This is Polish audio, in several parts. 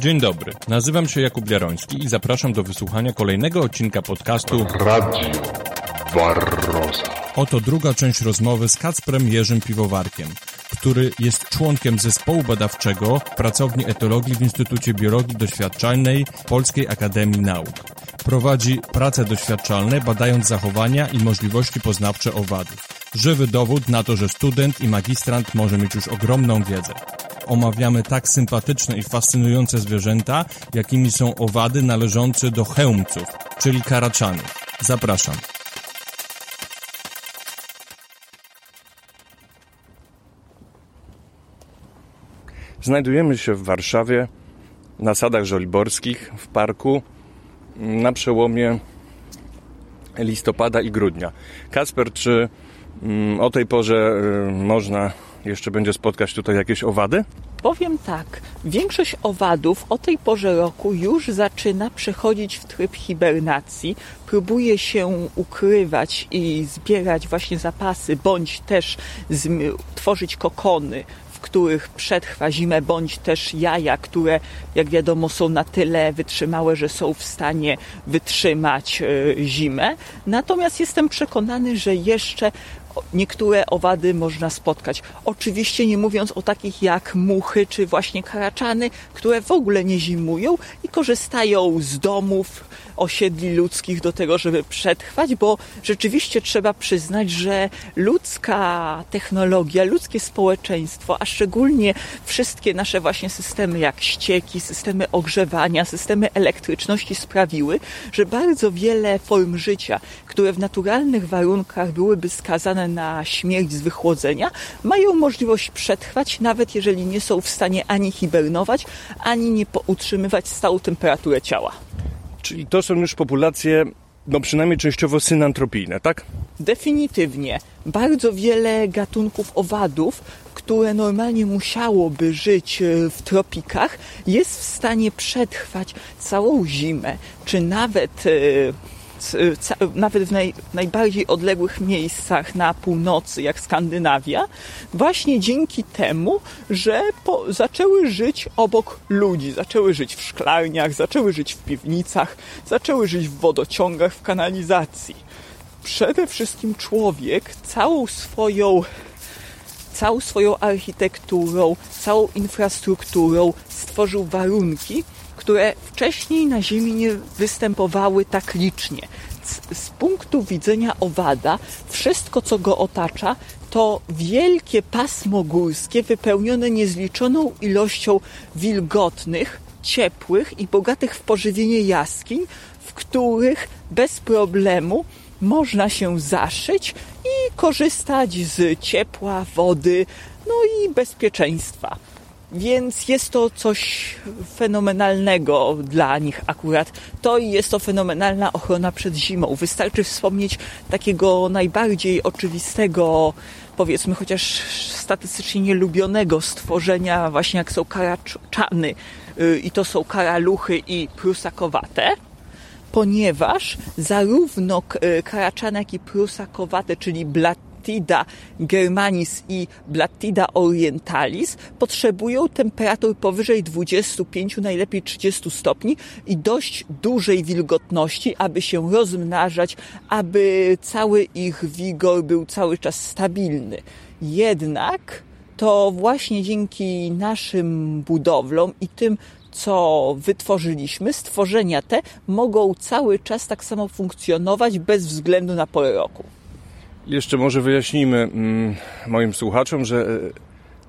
Dzień dobry, nazywam się Jakub Jaroński i zapraszam do wysłuchania kolejnego odcinka podcastu Radio Barroza. Oto druga część rozmowy z Kacprem Jerzym Piwowarkiem, który jest członkiem zespołu badawczego Pracowni Etologii w Instytucie Biologii Doświadczalnej Polskiej Akademii Nauk. Prowadzi prace doświadczalne badając zachowania i możliwości poznawcze owadów. Żywy dowód na to, że student i magistrant może mieć już ogromną wiedzę. Omawiamy tak sympatyczne i fascynujące zwierzęta, jakimi są owady należące do chełmców, czyli karaczanów. Zapraszam. Znajdujemy się w Warszawie, na Sadach Żoliborskich, w parku, na przełomie listopada i grudnia. Kasper, czy mm, o tej porze y, można jeszcze będzie spotkać tutaj jakieś owady? Powiem tak, większość owadów o tej porze roku już zaczyna przechodzić w tryb hibernacji, próbuje się ukrywać i zbierać właśnie zapasy, bądź też tworzyć kokony, których przetrwa zimę, bądź też jaja, które jak wiadomo są na tyle wytrzymałe, że są w stanie wytrzymać e, zimę. Natomiast jestem przekonany, że jeszcze niektóre owady można spotkać. Oczywiście nie mówiąc o takich jak muchy czy właśnie karaczany, które w ogóle nie zimują i korzystają z domów, osiedli ludzkich do tego, żeby przetrwać, bo rzeczywiście trzeba przyznać, że ludzka technologia, ludzkie społeczeństwo, a szczególnie wszystkie nasze właśnie systemy jak ścieki, systemy ogrzewania, systemy elektryczności sprawiły, że bardzo wiele form życia, które w naturalnych warunkach byłyby skazane na śmierć z wychłodzenia, mają możliwość przetrwać, nawet jeżeli nie są w stanie ani hibernować, ani nie utrzymywać stału temperatury ciała. Czyli to są już populacje, no przynajmniej częściowo synantropijne, tak? Definitywnie. Bardzo wiele gatunków owadów, które normalnie musiałoby żyć e, w tropikach, jest w stanie przetrwać całą zimę, czy nawet Y, nawet w naj, najbardziej odległych miejscach na północy, jak Skandynawia, właśnie dzięki temu, że po, zaczęły żyć obok ludzi, zaczęły żyć w szklarniach, zaczęły żyć w piwnicach, zaczęły żyć w wodociągach, w kanalizacji. Przede wszystkim człowiek całą swoją całą swoją architekturą, całą infrastrukturą stworzył warunki, które wcześniej na Ziemi nie występowały tak licznie. Z punktu widzenia owada, wszystko co go otacza, to wielkie pasmo górskie wypełnione niezliczoną ilością wilgotnych, ciepłych i bogatych w pożywienie jaskiń, w których bez problemu można się zaszyć i korzystać z ciepła, wody, no i bezpieczeństwa. Więc jest to coś fenomenalnego dla nich akurat. To jest to fenomenalna ochrona przed zimą. Wystarczy wspomnieć takiego najbardziej oczywistego, powiedzmy chociaż statystycznie nielubionego stworzenia, właśnie jak są karaczany y, i to są karaluchy i prusakowate ponieważ zarówno y, karaczany, jak i prusakowate, czyli blat Blattida germanis i Blattida orientalis potrzebują temperatur powyżej 25, najlepiej 30 stopni i dość dużej wilgotności, aby się rozmnażać, aby cały ich wigor był cały czas stabilny. Jednak to właśnie dzięki naszym budowlom i tym, co wytworzyliśmy, stworzenia te mogą cały czas tak samo funkcjonować bez względu na porę roku. Jeszcze może wyjaśnijmy mm, moim słuchaczom, że e,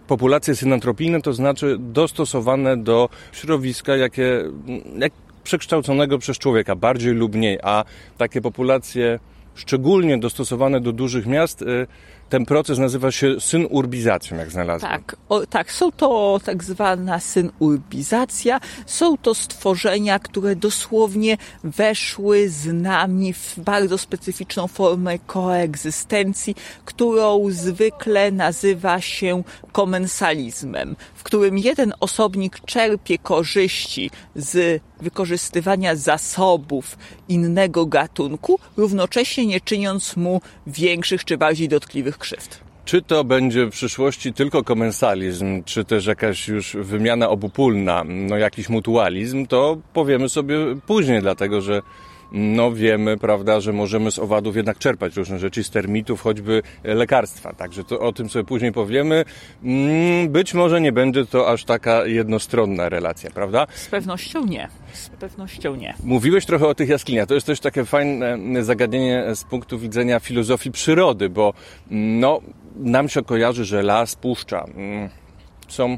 populacje synantropijne to znaczy dostosowane do środowiska, jakie, mm, jak przekształconego przez człowieka, bardziej lub mniej, a takie populacje szczególnie dostosowane do dużych miast e, ten proces nazywa się synurbizacją, jak znalazłem. Tak, o, tak, są to tak zwana synurbizacja. Są to stworzenia, które dosłownie weszły z nami w bardzo specyficzną formę koegzystencji, którą zwykle nazywa się komensalizmem, w którym jeden osobnik czerpie korzyści z wykorzystywania zasobów innego gatunku, równocześnie nie czyniąc mu większych czy bardziej dotkliwych krzywd. Czy to będzie w przyszłości tylko komensalizm, czy też jakaś już wymiana obopólna, no jakiś mutualizm, to powiemy sobie później, dlatego że no wiemy, prawda, że możemy z owadów jednak czerpać różne rzeczy, z termitów, choćby lekarstwa. Także to o tym sobie później powiemy. Mm, być może nie będzie to aż taka jednostronna relacja, prawda? Z pewnością nie. Z pewnością nie. Mówiłeś trochę o tych jaskiniach. To jest też takie fajne zagadnienie z punktu widzenia filozofii przyrody, bo no, nam się kojarzy, że las, puszcza mm, są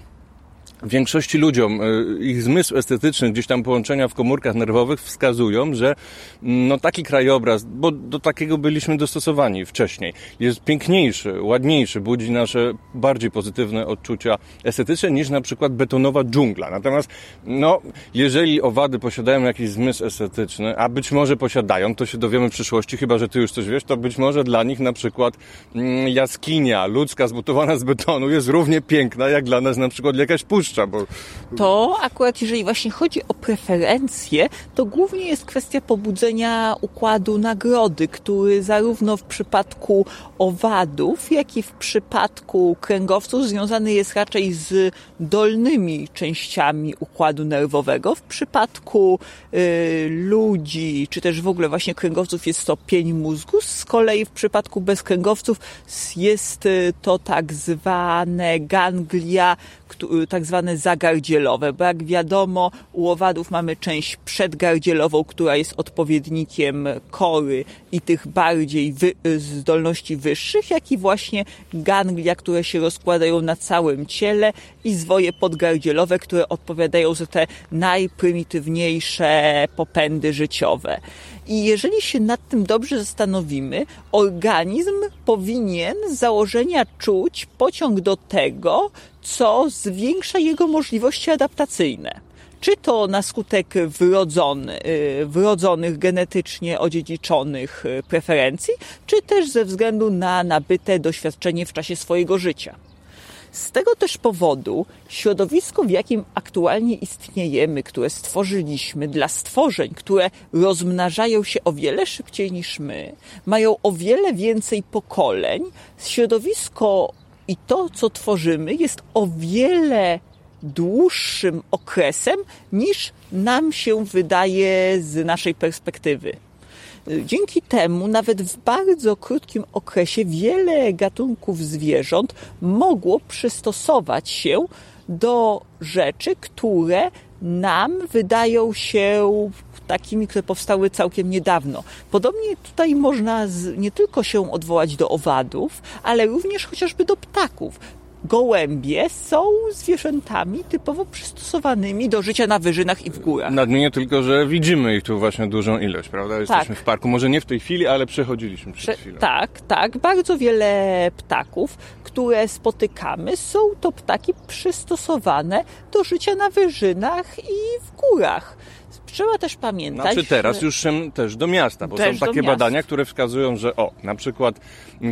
większości ludziom y, ich zmysł estetyczny, gdzieś tam połączenia w komórkach nerwowych wskazują, że mm, no taki krajobraz, bo do takiego byliśmy dostosowani wcześniej, jest piękniejszy, ładniejszy, budzi nasze bardziej pozytywne odczucia estetyczne niż na przykład betonowa dżungla. Natomiast, no, jeżeli owady posiadają jakiś zmysł estetyczny, a być może posiadają, to się dowiemy w przyszłości, chyba że ty już coś wiesz, to być może dla nich na przykład mm, jaskinia ludzka zbudowana z betonu jest równie piękna, jak dla nas na przykład jakaś puszcza bo... To akurat jeżeli właśnie chodzi o preferencje, to głównie jest kwestia pobudzenia układu nagrody, który zarówno w przypadku owadów, jak i w przypadku kręgowców związany jest raczej z dolnymi częściami układu nerwowego. W przypadku y, ludzi, czy też w ogóle właśnie kręgowców jest to pień mózgu. Z kolei w przypadku bezkręgowców jest y, to tak zwane ganglia, tak zwane zagardzielowe, bo jak wiadomo u owadów mamy część przedgardzielową, która jest odpowiednikiem kory i tych bardziej wy, zdolności wyższych, jak i właśnie ganglia, które się rozkładają na całym ciele i zwoje podgardzielowe, które odpowiadają za te najprymitywniejsze popędy życiowe. I jeżeli się nad tym dobrze zastanowimy, organizm powinien z założenia czuć pociąg do tego, co zwiększa jego możliwości adaptacyjne. Czy to na skutek wrodzony, y, wrodzonych, genetycznie odziedziczonych y, preferencji, czy też ze względu na nabyte doświadczenie w czasie swojego życia. Z tego też powodu środowisko, w jakim aktualnie istniejemy, które stworzyliśmy dla stworzeń, które rozmnażają się o wiele szybciej niż my, mają o wiele więcej pokoleń, środowisko i to, co tworzymy, jest o wiele dłuższym okresem niż nam się wydaje z naszej perspektywy. Dzięki temu, nawet w bardzo krótkim okresie, wiele gatunków zwierząt mogło przystosować się do rzeczy, które nam wydają się takimi, które powstały całkiem niedawno. Podobnie tutaj można z, nie tylko się odwołać do owadów, ale również chociażby do ptaków gołębie są zwierzętami typowo przystosowanymi do życia na wyżynach i w górach. Nadmienię tylko, że widzimy ich tu właśnie dużą ilość, prawda? Jesteśmy tak. w parku, może nie w tej chwili, ale przechodziliśmy przed Prze chwilą. Tak, tak. Bardzo wiele ptaków, które spotykamy, są to ptaki przystosowane do życia na wyżynach i w górach. Trzeba też pamiętać. Znaczy teraz już też do miasta, bo są takie badania, które wskazują, że o, na przykład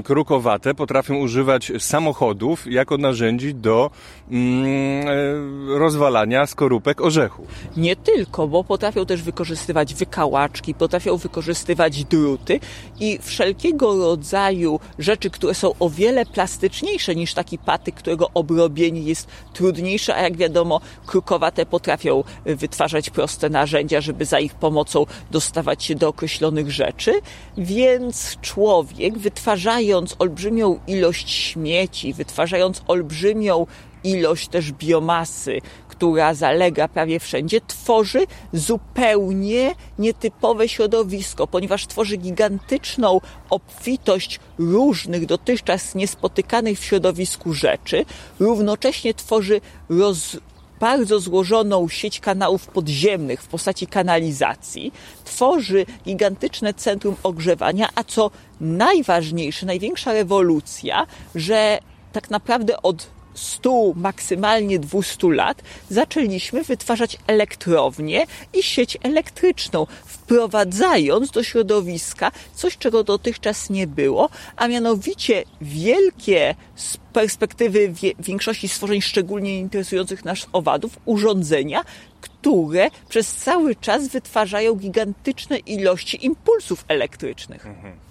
krukowate potrafią używać samochodów jako narzędzi do mm, e, rozwalania skorupek orzechów. Nie tylko, bo potrafią też wykorzystywać wykałaczki, potrafią wykorzystywać druty i wszelkiego rodzaju rzeczy, które są o wiele plastyczniejsze niż taki patyk, którego obrobienie jest trudniejsze, a jak wiadomo, krukowate potrafią wytwarzać proste narzędzia, żeby za ich pomocą dostawać się do określonych rzeczy, więc człowiek wytwarzając olbrzymią ilość śmieci, wytwarzając olbrzymią ilość też biomasy, która zalega prawie wszędzie, tworzy zupełnie nietypowe środowisko, ponieważ tworzy gigantyczną obfitość różnych dotychczas niespotykanych w środowisku rzeczy, równocześnie tworzy roz, bardzo złożoną sieć kanałów podziemnych w postaci kanalizacji, tworzy gigantyczne centrum ogrzewania, a co najważniejsze, największa rewolucja, że tak naprawdę od 100, maksymalnie 200 lat zaczęliśmy wytwarzać elektrownie i sieć elektryczną, wprowadzając do środowiska coś, czego dotychczas nie było, a mianowicie wielkie z perspektywy większości stworzeń szczególnie interesujących nas owadów urządzenia, które przez cały czas wytwarzają gigantyczne ilości impulsów elektrycznych. Mhm.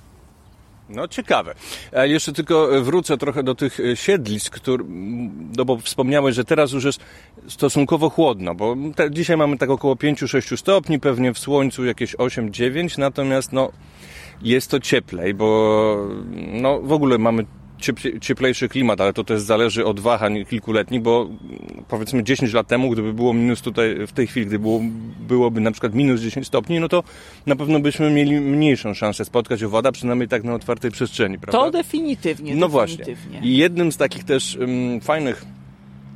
No ciekawe. A jeszcze tylko wrócę trochę do tych e, siedlisk, który, no bo wspomniałeś, że teraz już jest stosunkowo chłodno, bo te, dzisiaj mamy tak około 5-6 stopni, pewnie w słońcu jakieś 8-9, natomiast no jest to cieplej, bo no w ogóle mamy cieplejszy klimat, ale to też zależy od wahań kilkuletnich, bo powiedzmy 10 lat temu, gdyby było minus tutaj w tej chwili, gdy było, byłoby na przykład minus 10 stopni, no to na pewno byśmy mieli mniejszą szansę spotkać owada, przynajmniej tak na otwartej przestrzeni, prawda? To definitywnie. No definitywnie. właśnie. I jednym z takich też um, fajnych,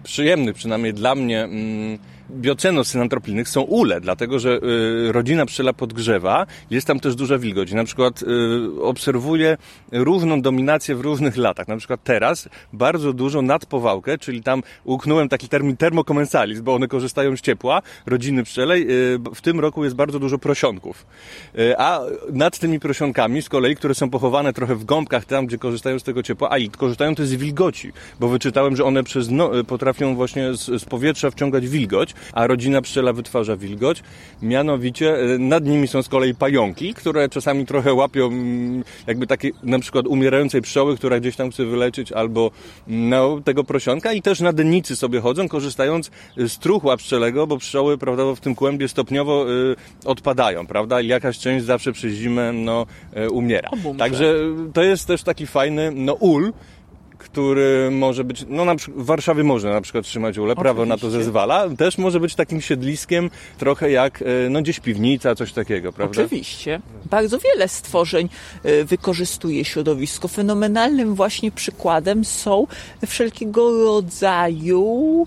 przyjemnych przynajmniej dla mnie um, biocenos synantropilnych są ule, dlatego że y, rodzina pszczela podgrzewa, jest tam też duża wilgoć. Na przykład y, obserwuję różną dominację w różnych latach. Na przykład teraz bardzo dużo nadpowałkę, czyli tam uknąłem taki termin termokomensalizm, bo one korzystają z ciepła, rodziny pszczelej. Y, w tym roku jest bardzo dużo prosionków. A nad tymi prosionkami z kolei, które są pochowane trochę w gąbkach, tam gdzie korzystają z tego ciepła, a i korzystają też z wilgoci, bo wyczytałem, że one przez no, potrafią właśnie z, z powietrza wciągać wilgoć, a rodzina pszczela wytwarza wilgoć. Mianowicie e, nad nimi są z kolei pająki, które czasami trochę łapią mm, jakby takie na przykład umierającej pszczoły, która gdzieś tam chce wyleczyć albo no, tego prosionka i też na dennicy sobie chodzą, korzystając z truchła pszczelego, bo pszczoły prawda, w tym kłębie stopniowo y, odpadają, prawda? I jakaś część zawsze przez zimę no, y, umiera. Także to jest też taki fajny no, ul, który może być, no na przykład w Warszawie można na przykład trzymać ulę, prawo na to zezwala, też może być takim siedliskiem trochę jak, e, no gdzieś piwnica, coś takiego, prawda? Oczywiście. Bardzo wiele stworzeń e, wykorzystuje środowisko. Fenomenalnym właśnie przykładem są wszelkiego rodzaju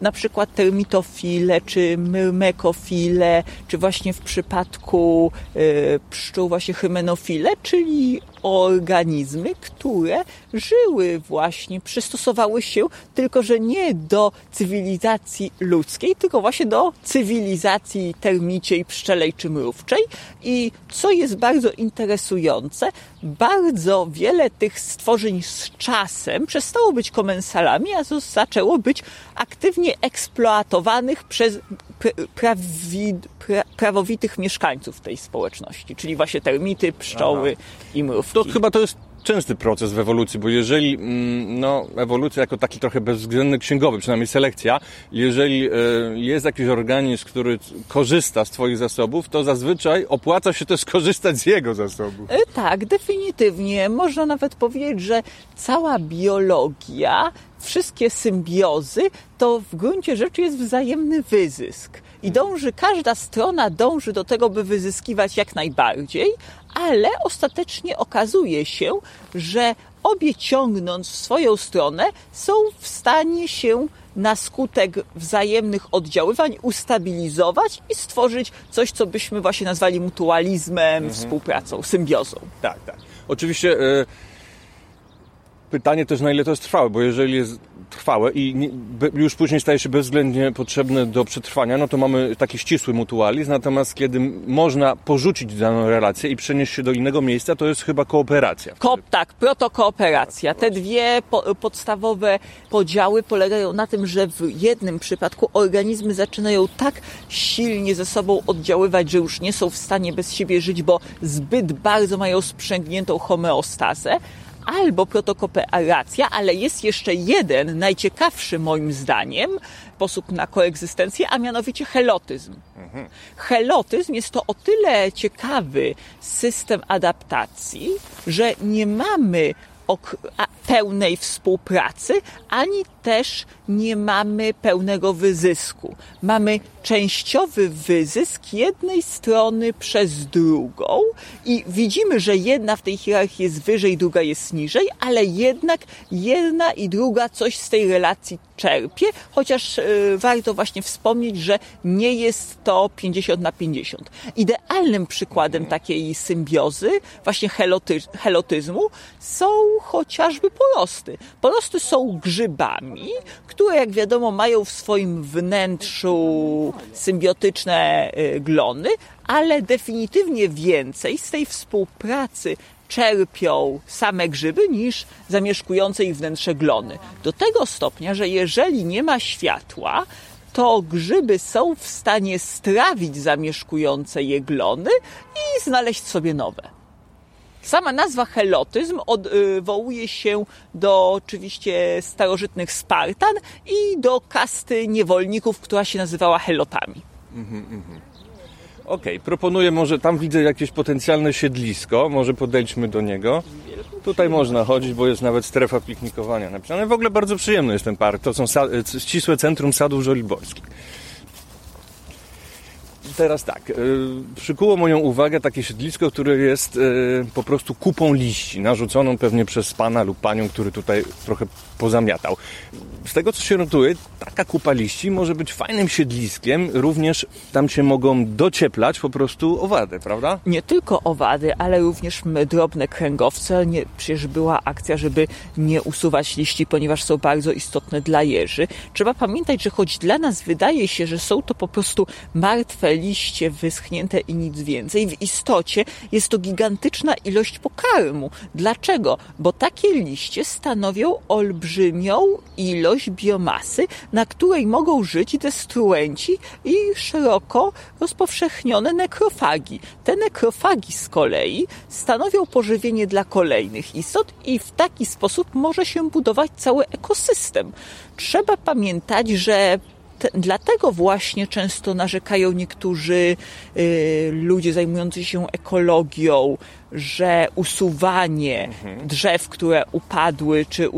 na przykład termitofile, czy myrmekofile, czy właśnie w przypadku y, pszczół właśnie hymenofile, czyli organizmy, które żyły właśnie, przystosowały się tylko, że nie do cywilizacji ludzkiej, tylko właśnie do cywilizacji termiciej, pszczelej czy mrówczej. I co jest bardzo interesujące, bardzo wiele tych stworzeń z czasem przestało być komensalami, a zaczęło być aktywnie eksploatowanych przez prawi, pra, prawowitych mieszkańców tej społeczności, czyli właśnie termity, pszczoły Aha. i mrówki. To chyba to jest częsty proces w ewolucji, bo jeżeli mm, no, ewolucja jako taki trochę bezwzględny księgowy, przynajmniej selekcja, jeżeli e, jest jakiś organizm, który korzysta z Twoich zasobów, to zazwyczaj opłaca się też korzystać z jego zasobów. E, tak, definitywnie. Można nawet powiedzieć, że cała biologia wszystkie symbiozy to w gruncie rzeczy jest wzajemny wyzysk. I dąży, każda strona dąży do tego, by wyzyskiwać jak najbardziej, ale ostatecznie okazuje się, że obie ciągnąc w swoją stronę są w stanie się na skutek wzajemnych oddziaływań ustabilizować i stworzyć coś, co byśmy właśnie nazwali mutualizmem, mhm. współpracą, symbiozą. Tak, tak. Oczywiście. Y pytanie też, na ile to jest trwałe, bo jeżeli jest trwałe i już później staje się bezwzględnie potrzebne do przetrwania, no to mamy taki ścisły mutualizm, natomiast kiedy można porzucić daną relację i przenieść się do innego miejsca, to jest chyba kooperacja. Ko tak, protokooperacja. Te dwie po podstawowe podziały polegają na tym, że w jednym przypadku organizmy zaczynają tak silnie ze sobą oddziaływać, że już nie są w stanie bez siebie żyć, bo zbyt bardzo mają sprzęgniętą homeostazę, albo protokooperacja, ale jest jeszcze jeden, najciekawszy moim zdaniem, sposób na koegzystencję, a mianowicie helotyzm. Helotyzm jest to o tyle ciekawy system adaptacji, że nie mamy pełnej współpracy, ani też nie mamy pełnego wyzysku. Mamy częściowy wyzysk jednej strony przez drugą i widzimy, że jedna w tej hierarchii jest wyżej, druga jest niżej, ale jednak jedna i druga coś z tej relacji czerpie, chociaż y, warto właśnie wspomnieć, że nie jest to 50 na 50. Idealnym przykładem takiej symbiozy, właśnie heloty, helotyzmu, są chociażby porosty. Porosty są grzybami, które jak wiadomo mają w swoim wnętrzu symbiotyczne y, glony, ale definitywnie więcej z tej współpracy czerpią same grzyby niż zamieszkujące ich wnętrze glony. Do tego stopnia, że jeżeli nie ma światła, to grzyby są w stanie strawić zamieszkujące je glony i znaleźć sobie nowe. Sama nazwa helotyzm odwołuje się do oczywiście starożytnych Spartan i do kasty niewolników, która się nazywała helotami. Okej, proponuję może, tam widzę jakieś potencjalne siedlisko, może podejdźmy do niego. Tutaj można chodzić, bo jest nawet strefa piknikowania napisane. W ogóle bardzo przyjemny jest ten park. To są c- ścisłe centrum sadów żoliborskich. Teraz tak, y, przykuło moją uwagę takie siedlisko, które jest y, po prostu kupą liści, narzuconą pewnie przez pana lub panią, który tutaj trochę pozamiatał. Z tego co się notuje, taka kupa liści może być fajnym siedliskiem, również tam się mogą docieplać po prostu owady, prawda? nie tylko owady, ale również drobne kręgowce. Nie, przecież była akcja, żeby nie usuwać liści, ponieważ są bardzo istotne dla jeży. Trzeba pamiętać, że choć dla nas wydaje się, że są to po prostu martwe liście wyschnięte i nic więcej, w istocie jest to gigantyczna ilość pokarmu. Dlaczego? Bo takie liście stanowią olbrzymią ilość biomasy, na której mogą żyć destruenci i szeroko rozpowszechnione nekrofagi. Te nekrofagi z kolei stanowią pożywienie dla kolejnych istot i w taki sposób może się budować cały ekosystem. Trzeba pamiętać, że te, dlatego właśnie często narzekają niektórzy y, ludzie zajmujący się ekologią, że usuwanie drzew, które upadły, czy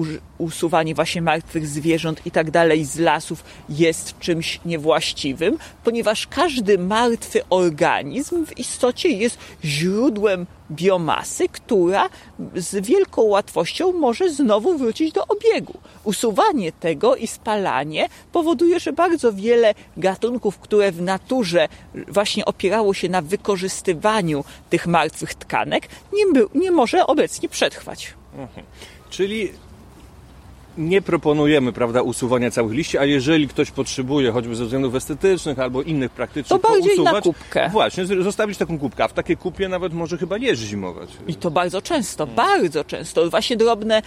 usuwanie właśnie martwych zwierząt i tak dalej z lasów jest czymś niewłaściwym, ponieważ każdy martwy organizm w istocie jest źródłem biomasy, która z wielką łatwością może znowu wrócić do obiegu. Usuwanie tego i spalanie powoduje, że bardzo wiele gatunków, które w naturze właśnie opierało się na wykorzystywaniu tych martwych tkanek, nie, nie może obecnie przetrwać. Czyli nie proponujemy, prawda, usuwania całych liści, a jeżeli ktoś potrzebuje, choćby ze względów estetycznych albo innych praktycznych, To bardziej na pousuwać, kubkę. Właśnie, zostawić taką kubkę, a w takiej kupie nawet może chyba jeż zimować. I to bardzo często, bardzo często. Właśnie drobne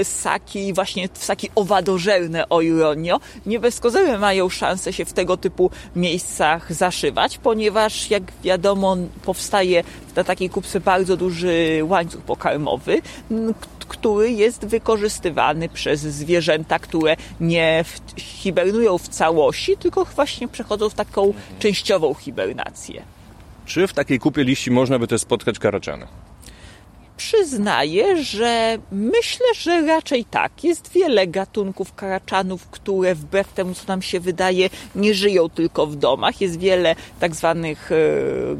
y, ssaki, właśnie ssaki owadożerne, o ironio, nie bez kozery mają szansę się w tego typu miejscach zaszywać, ponieważ jak wiadomo powstaje na takiej kupce bardzo duży łańcuch pokarmowy, który jest wykorzystywany przez zwierzęta, które nie w, hibernują w całości, tylko właśnie przechodzą w taką częściową hibernację. Czy w takiej kupie liści można by też spotkać karaczany? Przyznaję, że myślę, że raczej tak. Jest wiele gatunków karaczanów, które wbrew temu, co nam się wydaje, nie żyją tylko w domach. Jest wiele tak zwanych e,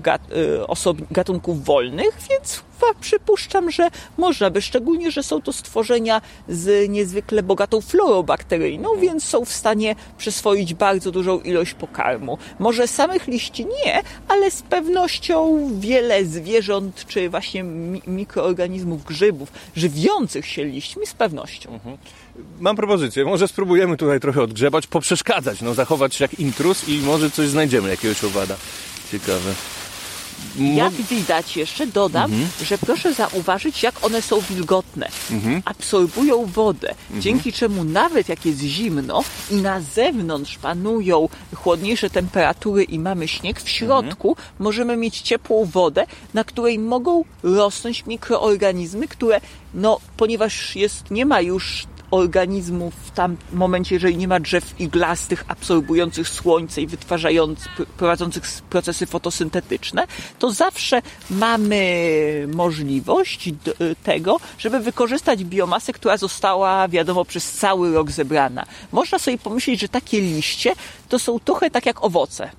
e, gatunków wolnych, więc przypuszczam, że można by, szczególnie, że są to stworzenia z niezwykle bogatą florą bakteryjną, więc są w stanie przyswoić bardzo dużą ilość pokarmu. Może samych liści nie, ale z pewnością wiele zwierząt, czy właśnie mi- mikroorganizmów, grzybów, żywiących się liśćmi, z pewnością. Mam propozycję, może spróbujemy tutaj trochę odgrzebać, poprzeszkadzać, no zachować się jak intrus i może coś znajdziemy, jakiegoś owada. Ciekawe. Jak widać jeszcze, dodam, że proszę zauważyć, jak one są wilgotne. Absorbują wodę, dzięki czemu nawet jak jest zimno i na zewnątrz panują chłodniejsze temperatury i mamy śnieg, w środku możemy mieć ciepłą wodę, na której mogą rosnąć mikroorganizmy, które, no, ponieważ jest, nie ma już organizmów w tam momencie, jeżeli nie ma drzew iglastych, absorbujących słońce i wytwarzających, prowadzących procesy fotosyntetyczne, to zawsze mamy możliwość tego, żeby wykorzystać biomasę, która została, wiadomo, przez cały rok zebrana. Można sobie pomyśleć, że takie liście to są trochę tak jak owoce.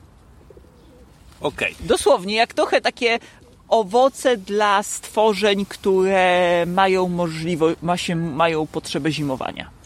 Okej. Dosłownie, jak trochę takie owoce dla stworzeń, które mają możliwość, ma się, mają potrzebę zimowania.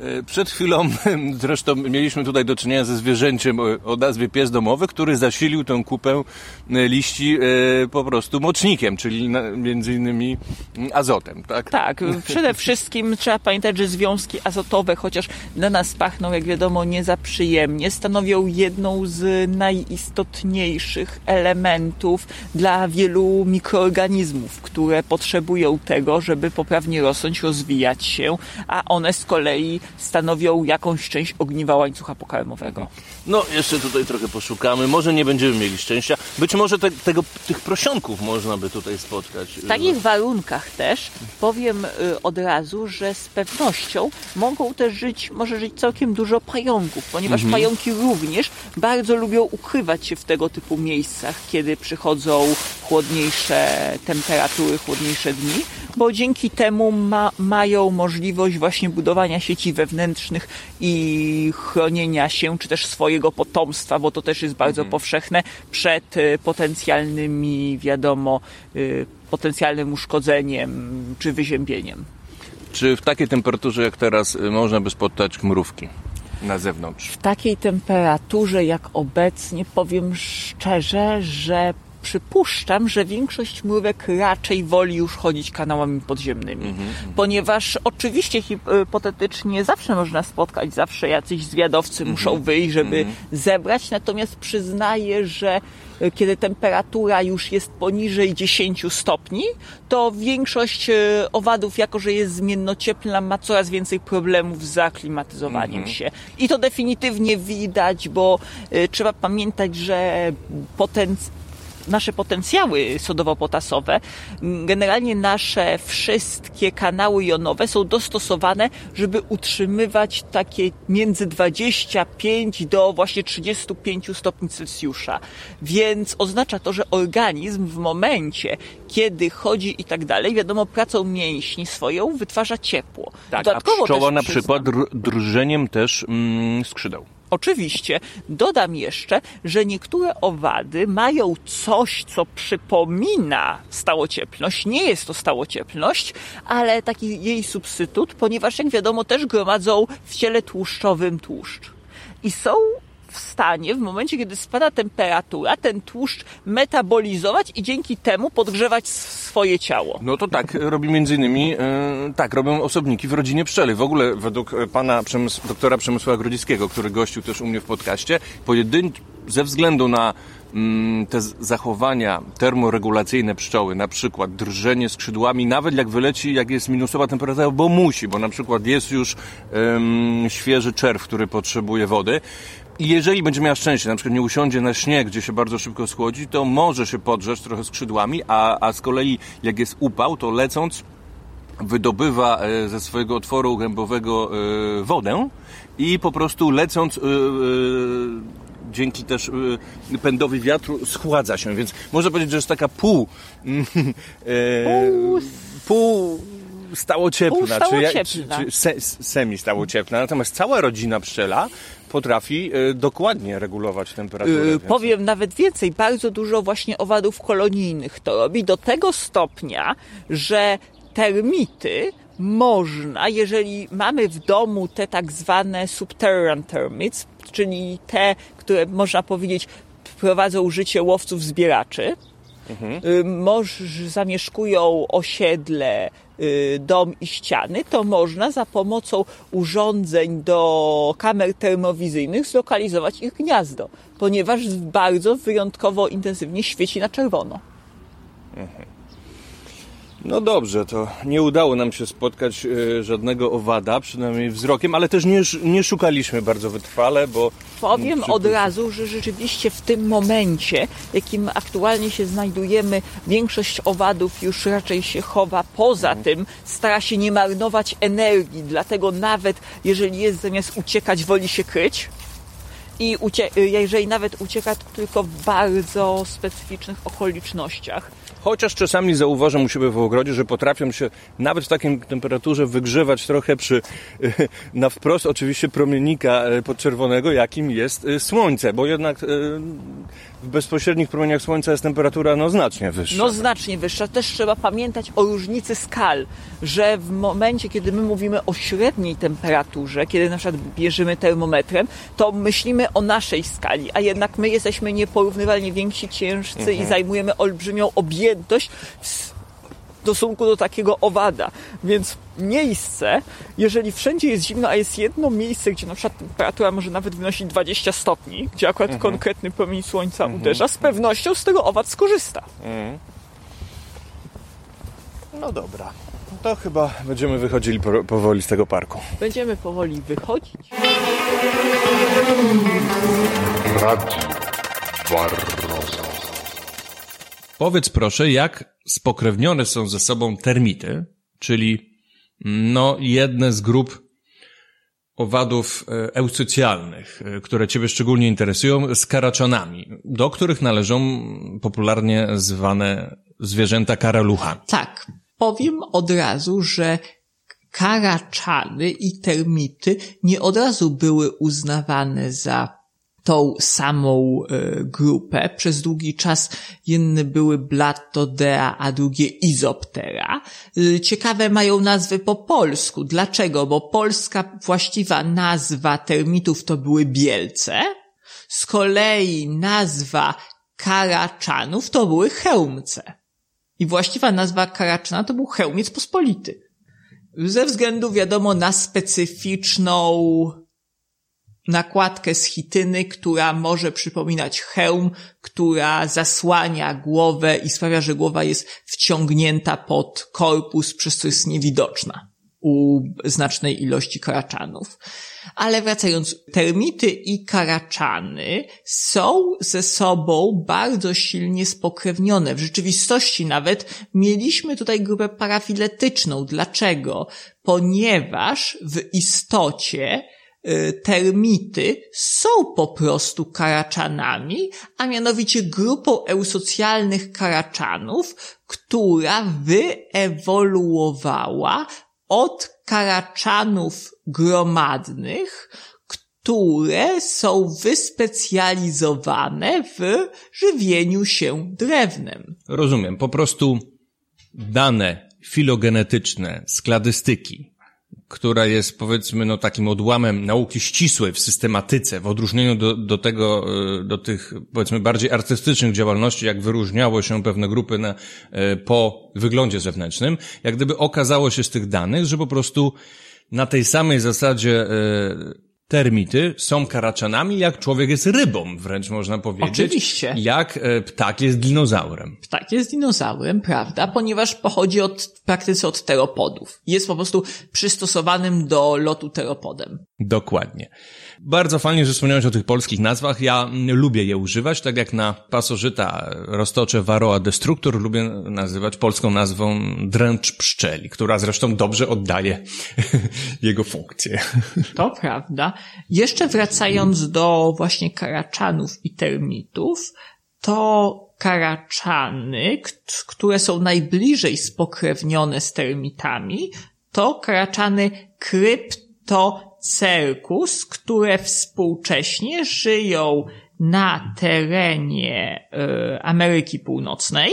E, Przed chwilą zresztą mieliśmy tutaj do czynienia ze zwierzęciem o- nazwie pies domowy, który zasilił tę kupę e, liści e, po prostu mocznikiem, czyli między innymi mm, azotem, tak? Tak, przede wszystkim trzeba pamiętać, że związki azotowe, chociaż dla nas pachną, jak wiadomo, nie za przyjemnie, stanowią jedną z najistotniejszych elementów dla wielu mikroorganizmów, które potrzebują tego, żeby poprawnie rosnąć, rozwijać się, a one z kolei stanowią jakąś część ogniwa łańcucha pokarmowego. No, jeszcze tutaj trochę poszukamy. Może nie będziemy mieli szczęścia. Być może te, tego, tych prosionków można by tutaj spotkać. W takich warunkach też powiem y, od razu, że z pewnością mogą też żyć, może żyć całkiem dużo pająków, ponieważ pająki również bardzo lubią ukrywać się w tego typu miejscach, kiedy przychodzą chłodniejsze temperatury, chłodniejsze dni, bo dzięki temu ma, mają możliwość właśnie budowania sieci wewnętrznych i chronienia się, czy też swojego potomstwa, bo to też jest bardzo powszechne, przed y, potencjalnymi, wiadomo, y, potencjalnym uszkodzeniem czy wyziębieniem. Czy w takiej temperaturze jak teraz y, można by spotkać mrówki na zewnątrz? W takiej temperaturze jak obecnie powiem szczerze, że przypuszczam, że większość mrówek raczej woli już chodzić kanałami podziemnymi, ponieważ oczywiście hipotetycznie zawsze można spotkać, zawsze jacyś zwiadowcy muszą wyjść, żeby zebrać, natomiast przyznaję, że e, kiedy temperatura już jest poniżej 10 stopni, to większość e, owadów, jako że jest zmiennocieplna, ma coraz więcej problemów z zaklimatyzowaniem się. I to definitywnie widać, bo e, trzeba pamiętać, że potencjał nasze potencjały sodowo-potasowe, m, generalnie nasze wszystkie kanały jonowe są dostosowane, żeby utrzymywać takie między 25 do właśnie 35 stopni Celsjusza. Więc oznacza to, że organizm w momencie, kiedy chodzi i tak dalej, wiadomo, pracą mięśni swoją wytwarza ciepło. Tak, Dodatkowo a pszczoła na przyznam- przykład dr- drżeniem też mm, skrzydeł. Oczywiście. Dodam jeszcze, że niektóre owady mają coś, co przypomina stałocieplność. Nie jest to stałocieplność, ale taki jej substytut, ponieważ jak wiadomo też gromadzą w ciele tłuszczowym tłuszcz. I są w stanie w momencie, kiedy spada temperatura, ten tłuszcz metabolizować i dzięki temu podgrzewać swoje ciało. No to tak robi między innymi, e, tak, robią osobniki w rodzinie pszczeli. W ogóle według e, pana Przemys- doktora Przemysława Grodziskiego, który gościł też u mnie w podcaście, pojedyn- ze względu na mm, te zachowania termoregulacyjne pszczoły, na przykład drżenie skrzydłami, nawet jak wyleci, jak jest minusowa temperatura, bo musi, bo na przykład jest już świeży czerw, który potrzebuje wody, i jeżeli będzie miała szczęście, na przykład nie usiądzie na śnieg, gdzie się bardzo szybko schłodzi, to może się podrzeć trochę skrzydłami, a, a z kolei jak jest upał, to lecąc wydobywa e, ze swojego otworu gębowego e, wodę i po prostu lecąc e, dzięki też pędowi wiatru schładza się, więc można powiedzieć, że jest taka pół e, pół stałocieplna, Pół czy, stałocieplna. czy, czy se, semi stałocieplna, natomiast cała rodzina pszczela potrafi e, dokładnie regulować temperaturę. Yy, więc- powiem nawet więcej, bardzo dużo właśnie owadów kolonijnych to robi do tego stopnia, że termity można, jeżeli mamy w domu te tak zwane subterranean termites, czyli te, które można powiedzieć prowadzą życie łowców zbieraczy, y, moż, zamieszkują osiedle, y, dom i ściany, to można za pomocą urządzeń do kamer termowizyjnych zlokalizować ich gniazdo, ponieważ bardzo wyjątkowo intensywnie świeci na czerwono. No dobrze, to nie udało nam się spotkać e, żadnego owada, przynajmniej wzrokiem, ale też nie, nie szukaliśmy bardzo wytrwale, bo... Powiem od razu, że rzeczywiście w tym momencie, jakim aktualnie się znajdujemy, większość owadów już raczej się chowa poza tym, stara się nie marnować energii, dlatego nawet jeżeli jest zamiast uciekać, woli się kryć. I ucie- jeżeli nawet ucieka, to tylko w bardzo specyficznych okolicznościach. Chociaż czasami zauważam u siebie w ogrodzie, że potrafią się nawet w takiej temperaturze wygrzewać trochę przy, na wprost oczywiście promiennika e, podczerwonego, jakim jest e, słońce, bo jednak e, w bezpośrednich promieniach słońca jest temperatura no znacznie wyższa. No znacznie wyższa. Też trzeba pamiętać o różnicy skal, że w momencie, kiedy my mówimy o średniej temperaturze, kiedy na przykład bierzemy termometrem, to myślimy o naszej skali, a jednak my jesteśmy nieporównywalnie więksi, ciężcy i zajmujemy olbrzymią objętość w stosunku do takiego owada. Więc miejsce, jeżeli wszędzie jest zimno, a jest jedno miejsce, gdzie na przykład temperatura może nawet wynosić 20 stopni, gdzie akurat konkretny promień słońca uderza, z pewnością z tego owad skorzysta. No dobra. To chyba będziemy wychodzili po, powoli z tego parku. Będziemy powoli wychodzić. Radio Barroso. Powiedz proszę, jak spokrewnione są ze sobą termity, czyli no jedne z grup owadów e, eusocjalnych, e, które Ciebie szczególnie interesują, z karaczanami, do których należą popularnie zwane zwierzęta karaluchami. Tak, powiem od razu, że karaczany i termity nie od razu były uznawane za tą samą e, grupę. Przez długi czas jedne były Blattodea, a drugie Izoptera. E, ciekawe mają nazwy po polsku. Dlaczego? Bo polska właściwa nazwa termitów to były Bielce. Z kolei nazwa karaczanów to były Chełmce. I właściwa nazwa karaczana to był Chełmiec Pospolity. Ze względu, wiadomo, na specyficzną nakładkę z chityny, która może przypominać hełm, która zasłania głowę i sprawia, że głowa jest wciągnięta pod korpus, przez co jest niewidoczna u znacznej ilości karaczanów. Ale wracając, termity i karaczany są ze sobą bardzo silnie spokrewnione. W rzeczywistości nawet mieliśmy tutaj grupę parafiletyczną. Dlaczego? Ponieważ w istocie termity są po prostu karaczanami, a mianowicie grupą eusocjalnych karaczanów, która wyewoluowała od karaczanów gromadnych, które są wyspecjalizowane w żywieniu się drewnem. Rozumiem. Po prostu dane filogenetyczne z kladystyki która jest powiedzmy no takim odłamem nauki ścisłej w systematyce, w odróżnieniu do, do tego, e, do tych powiedzmy bardziej artystycznych działalności, jak wyróżniało się pewne grupy na, e, po wyglądzie zewnętrznym, jak gdyby okazało się z tych danych, że po prostu na tej samej zasadzie e, termity są karaczanami, jak człowiek jest rybą, wręcz można powiedzieć. Oczywiście. Jak e, ptak jest dinozaurem. Ptak jest dinozaurem, prawda? Ponieważ pochodzi od, w praktyce od teropodów. Jest po prostu przystosowanym do lotu teropodem. Dokładnie. Bardzo fajnie, że wspomniałeś o tych polskich nazwach. Ja lubię je używać, tak jak na pasożyta roztocze Varroa destructor lubię nazywać polską nazwą dręcz pszczeli, która zresztą dobrze oddaje jego funkcję. To prawda. Jeszcze wracając do właśnie karaczanów i termitów, to karaczany, które są najbliżej spokrewnione z termitami, to karaczany kryptocercus, które współcześnie żyją na terenie y, Ameryki Północnej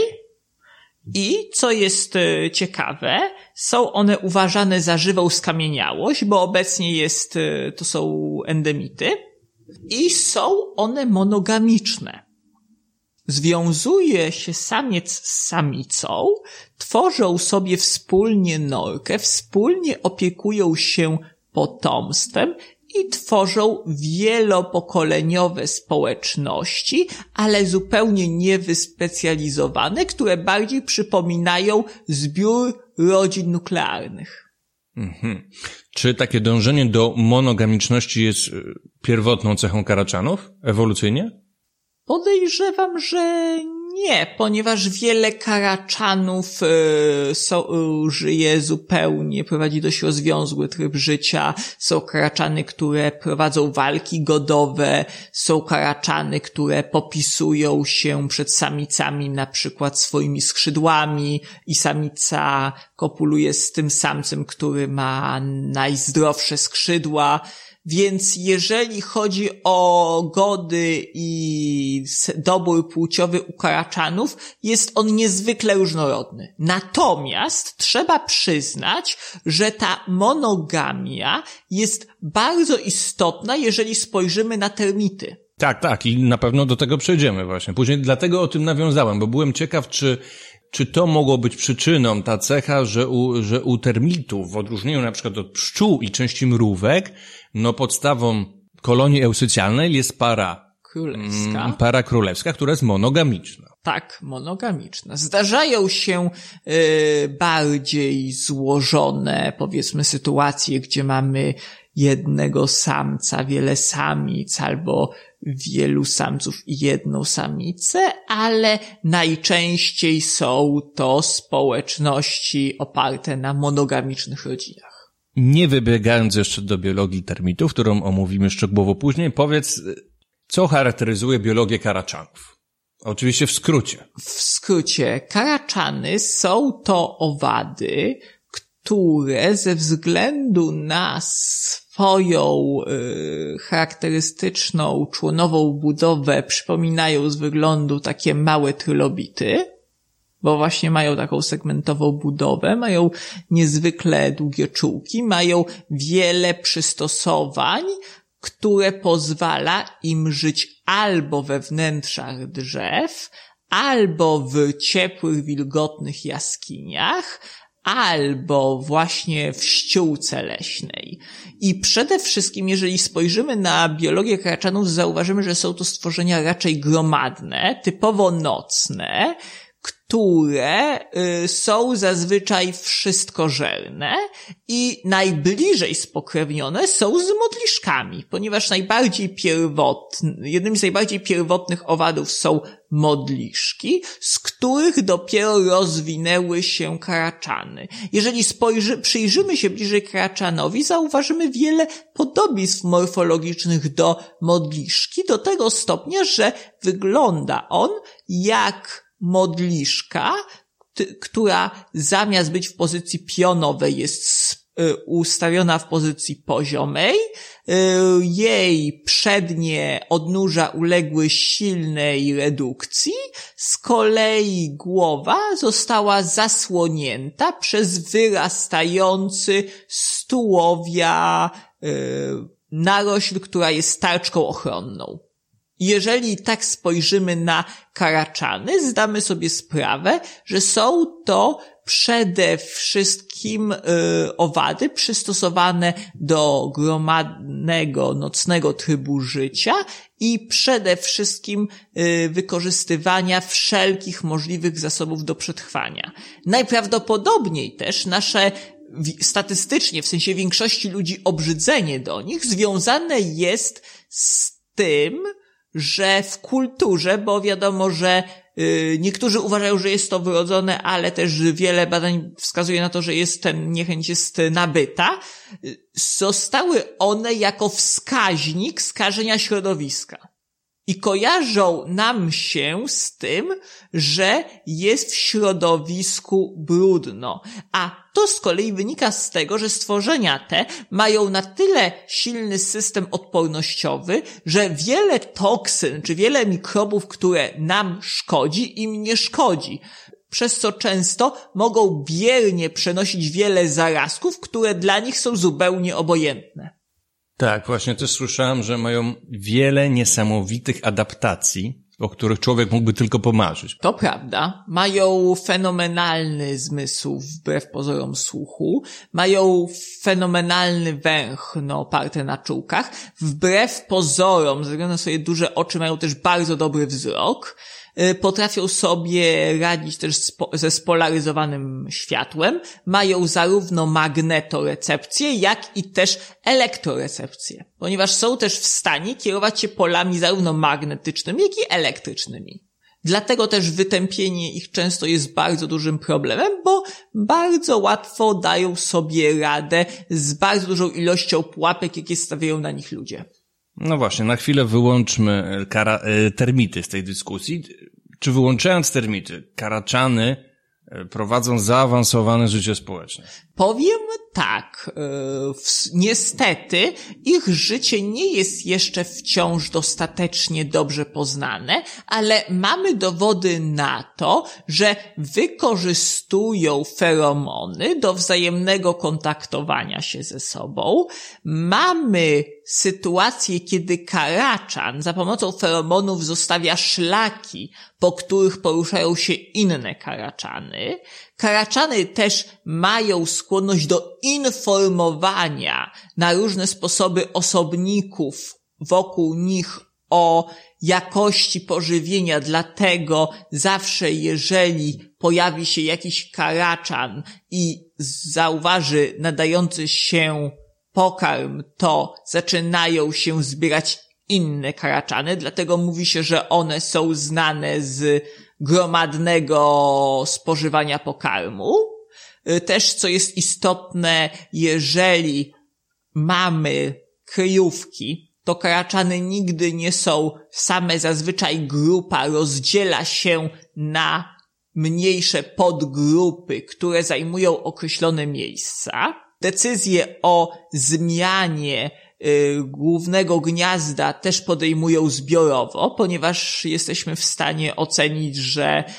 i co jest e, ciekawe, są one uważane za żywą skamieniałość, bo obecnie jest, e, to są endemity i są one monogamiczne. Związuje się samiec z samicą, tworzą sobie wspólnie norkę, wspólnie opiekują się potomstwem i tworzą wielopokoleniowe społeczności, ale zupełnie niewyspecjalizowane, które bardziej przypominają zbiór rodzin nuklearnych. Mhm. Czy takie dążenie do monogamiczności jest y, pierwotną cechą karaczanów ewolucyjnie? Podejrzewam, że nie, ponieważ wiele karaczanów y, so, y, żyje zupełnie, prowadzi dość rozwiązły tryb życia. Są karaczany, które prowadzą walki godowe, są karaczany, które popisują się przed samicami na przykład swoimi skrzydłami i samica kopuluje z tym samcem, który ma najzdrowsze skrzydła. Więc jeżeli chodzi o gody i dobór płciowy u karaczanów, jest on niezwykle różnorodny. Natomiast trzeba przyznać, że ta monogamia jest bardzo istotna, jeżeli spojrzymy na termity. Tak, tak i na pewno do tego przejdziemy właśnie. Później dlatego o tym nawiązałem, bo byłem ciekaw, czy czy to mogło być przyczyną, ta cecha, że u, że u termitów, w odróżnieniu na przykład od pszczół i części mrówek, no podstawą kolonii eusycjalnej jest para królewska. Mm, para królewska, która jest monogamiczna. Tak, monogamiczna. Zdarzają się y, bardziej złożone, powiedzmy, sytuacje, gdzie mamy jednego samca, wiele samic albo wielu samców i jedną samicę, ale najczęściej są to społeczności oparte na monogamicznych rodzinach. Nie wybiegając jeszcze do biologii termitów, którą omówimy szczegółowo później, powiedz, co charakteryzuje biologię karaczanów? Oczywiście w skrócie. W skrócie, karaczany są to owady, które ze względu na swoją y, charakterystyczną członową budowę przypominają z wyglądu takie małe trylobity, bo właśnie mają taką segmentową budowę, mają niezwykle długie czułki, mają wiele przystosowań, które pozwala im żyć albo we wnętrzach drzew, albo w ciepłych, wilgotnych jaskiniach, albo właśnie w ściółce leśnej. I przede wszystkim, jeżeli spojrzymy na biologię karaczanów, zauważymy, że są to stworzenia raczej gromadne, typowo nocne, które y, są zazwyczaj wszystkożerne i najbliżej spokrewnione są z modliszkami, ponieważ najbardziej pierwotny, jednym z najbardziej pierwotnych owadów są modliszki, z których dopiero rozwinęły się karaczany. Jeżeli spojrzy, przyjrzymy się bliżej karaczanowi, zauważymy wiele podobieństw morfologicznych do modliszki, do tego stopnia, że wygląda on jak modliszka, która zamiast być w pozycji pionowej jest y, ustawiona w pozycji poziomej. Y, jej przednie odnóża uległy silnej redukcji, z kolei głowa została zasłonięta przez wyrastający z tułowia y, narośl, która jest tarczką ochronną. Jeżeli tak spojrzymy na karaczany, zdamy sobie sprawę, że są to przede wszystkim y, owady przystosowane do gromadnego, nocnego trybu życia i przede wszystkim y, wykorzystywania wszelkich możliwych zasobów do przetrwania. Najprawdopodobniej też nasze statystycznie, w sensie większości ludzi, obrzydzenie do nich związane jest z tym, że w kulturze, bo wiadomo, że y, niektórzy uważają, że jest to wyrodzone, ale też wiele badań wskazuje na to, że jest ten niechęć jest nabyta, y, zostały one jako wskaźnik skażenia środowiska i kojarzą nam się z tym, że jest w środowisku brudno. A to z kolei wynika z tego, że stworzenia te mają na tyle silny system odpornościowy, że wiele toksyn czy wiele mikrobów, które nam szkodzi, im nie szkodzi przez co często mogą biernie przenosić wiele zarazków, które dla nich są zupełnie obojętne. Tak, właśnie też słyszałem, że mają wiele niesamowitych adaptacji, o których człowiek mógłby tylko pomarzyć. To prawda. Mają fenomenalny zmysł wbrew pozorom słuchu. Mają fenomenalny węch, no, oparty na czułkach. Wbrew pozorom, ze względu na swoje duże oczy, mają też bardzo dobry wzrok. Y, potrafią sobie radzić też ze spolaryzowanym światłem, mają zarówno magnetorecepcję, jak i też elektrorecepcję, ponieważ są też w stanie kierować się polami zarówno magnetycznymi, jak i elektrycznymi. Dlatego też wytępienie ich często jest bardzo dużym problemem, bo bardzo łatwo dają sobie radę z bardzo dużą ilością pułapek, jakie stawiają na nich ludzie. No właśnie, na chwilę wyłączmy kara, e, termity z tej dyskusji. Czy wyłączając termity, karaczany e, prowadzą zaawansowane życie społeczne? Powiem tak, e, niestety ich życie nie jest jeszcze wciąż dostatecznie dobrze poznane, ale mamy dowody na to, że wykorzystują feromony do wzajemnego kontaktowania się ze sobą. Mamy sytuację, kiedy karaczan za pomocą feromonów zostawia szlaki, po których poruszają się inne karaczany. Karaczany też mają do informowania na różne sposoby osobników wokół nich o jakości pożywienia, dlatego zawsze jeżeli pojawi się jakiś karaczan i zauważy nadający się pokarm, to zaczynają się zbierać inne karaczany, dlatego mówi się, że one są znane z gromadnego spożywania pokarmu. Też, co jest istotne, jeżeli mamy kryjówki, to karaczany nigdy nie są same, zazwyczaj grupa rozdziela się na mniejsze podgrupy, które zajmują określone miejsca. Decyzje o zmianie y, głównego gniazda też podejmują zbiorowo, ponieważ jesteśmy w stanie ocenić, że y,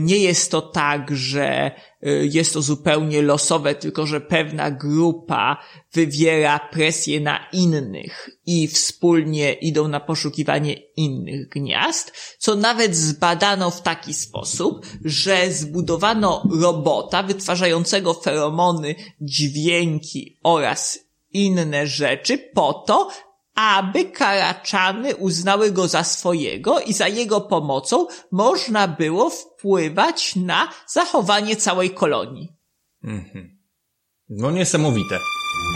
nie jest to tak, że y, jest to zupełnie losowe, tylko że pewna grupa wywiera presję na innych i wspólnie idą na poszukiwanie innych gniazd, co nawet zbadano w taki sposób, że zbudowano robota wytwarzającego feromony, dźwięki oraz inne rzeczy po to, aby karaczany uznały go za swojego i za jego pomocą można było wpływać na zachowanie całej kolonii. Mhm. No niesamowite.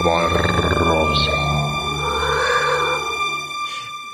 Barroza.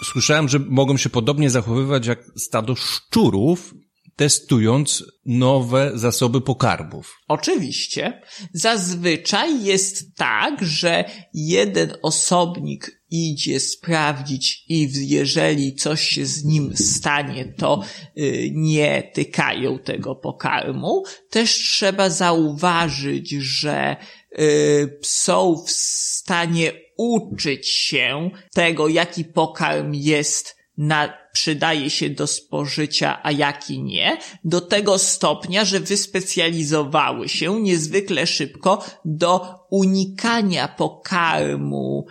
Słyszałem, że mogą się podobnie zachowywać jak stado szczurów, testując nowe zasoby pokarmów. Oczywiście. Zazwyczaj jest tak, że jeden osobnik idzie sprawdzić i jeżeli coś się z nim stanie, to y, nie tykają tego pokarmu. Też trzeba zauważyć, że y, są w stanie uczyć się tego, jaki pokarm jest na, przydaje się do spożycia, a jaki nie, do tego stopnia, że wyspecjalizowały się niezwykle szybko do unikania pokarmu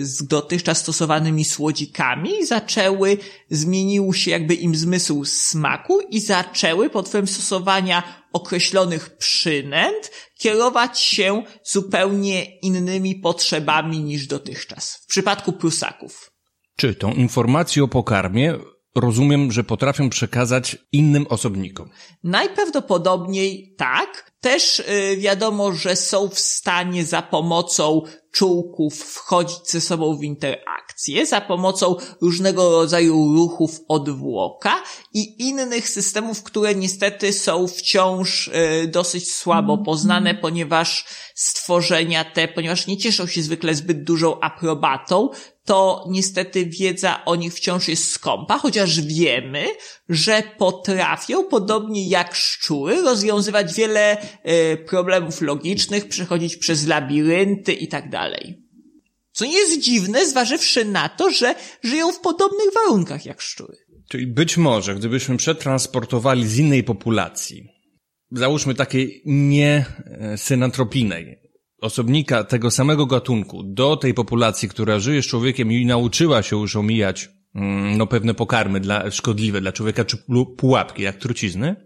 z dotychczas stosowanymi słodzikami zaczęły, zmienił się jakby im zmysł smaku i zaczęły pod wpływem stosowania określonych przynęt kierować się zupełnie innymi potrzebami niż dotychczas. W przypadku prusaków. Czy tą informację o pokarmie rozumiem, że potrafią przekazać innym osobnikom? Najprawdopodobniej tak. Też y, wiadomo, że są w stanie za pomocą czułków wchodzić ze sobą w interakcję, za pomocą różnego rodzaju ruchów odwłoka i innych systemów, które niestety są wciąż y, dosyć słabo poznane, ponieważ stworzenia te, ponieważ nie cieszą się zwykle zbyt dużą aprobatą, to niestety wiedza o nich wciąż jest skąpa, chociaż wiemy, że potrafią, podobnie jak szczury, rozwiązywać wiele y, problemów logicznych, przechodzić przez labirynty i tak dalej. Co nie jest dziwne, zważywszy na to, że żyją w podobnych warunkach jak szczury. Czyli być może, gdybyśmy przetransportowali z innej populacji, załóżmy takiej nie e, osobnika tego samego gatunku do tej populacji, która żyje z człowiekiem i nauczyła się już omijać mm, no, pewne pokarmy dla, szkodliwe dla człowieka, czy pułapki, jak trucizny,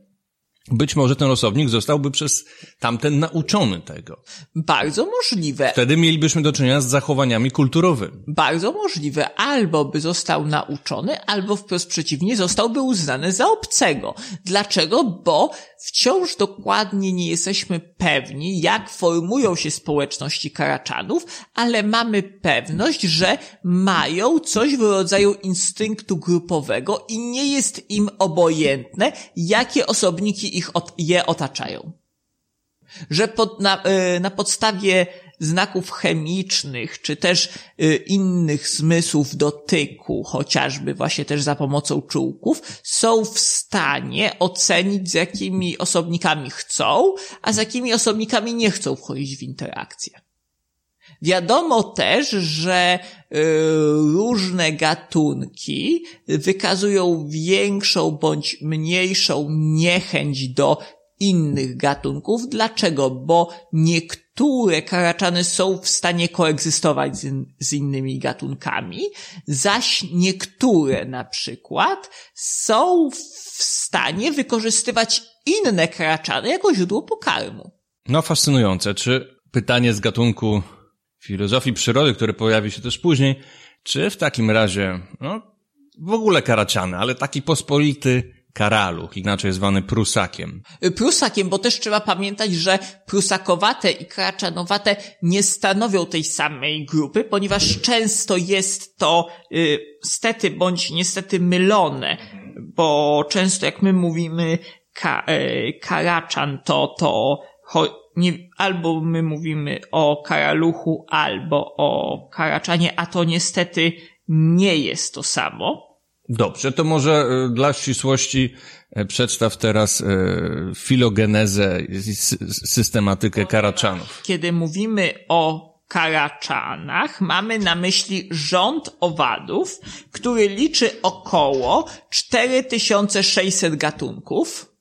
być może ten osobnik zostałby przez tamten nauczony tego. Bardzo możliwe. Wtedy mielibyśmy do czynienia z zachowaniami kulturowymi. Bardzo możliwe. Albo by został nauczony, albo wprost przeciwnie, zostałby uznany za obcego. Dlaczego? Bo wciąż dokładnie nie jesteśmy pewni, jak formują się społeczności karaczanów, ale mamy pewność, że mają coś w rodzaju instynktu grupowego i nie jest im obojętne, jakie osobniki ich je otaczają. Że pod, na, y, na podstawie znaków chemicznych, czy też y, innych zmysłów dotyku, chociażby właśnie też za pomocą czułków, są w stanie ocenić, z jakimi osobnikami chcą, a z jakimi osobnikami nie chcą wchodzić w interakcję. Wiadomo też, że y, różne gatunki wykazują większą bądź mniejszą niechęć do innych gatunków. Dlaczego? Bo niektóre karaczany są w stanie koegzystować z, in, z, innymi gatunkami, zaś niektóre na przykład są w stanie wykorzystywać inne karaczany jako źródło pokarmu. No fascynujące. Czy pytanie z gatunku filozofii przyrody, które pojawi się też później, czy w takim razie, no, w ogóle karaciany, ale taki pospolity karaluch, inaczej zwany prusakiem. Prusakiem, bo też trzeba pamiętać, że prusakowate i karaczanowate nie stanowią tej samej grupy, ponieważ często jest to y, stety bądź niestety mylone, bo często jak my mówimy ka, y, karaczan, to to cho, nie, albo my mówimy o karaluchu, albo o karaczanie, a to niestety nie jest to samo. Dobrze, to może e, dla ścisłości e, przedstaw teraz e, filogenezę, systematykę karaczanów. Kiedy mówimy o karaczanach, mamy na myśli rząd owadów, który liczy około 4600 gatunków.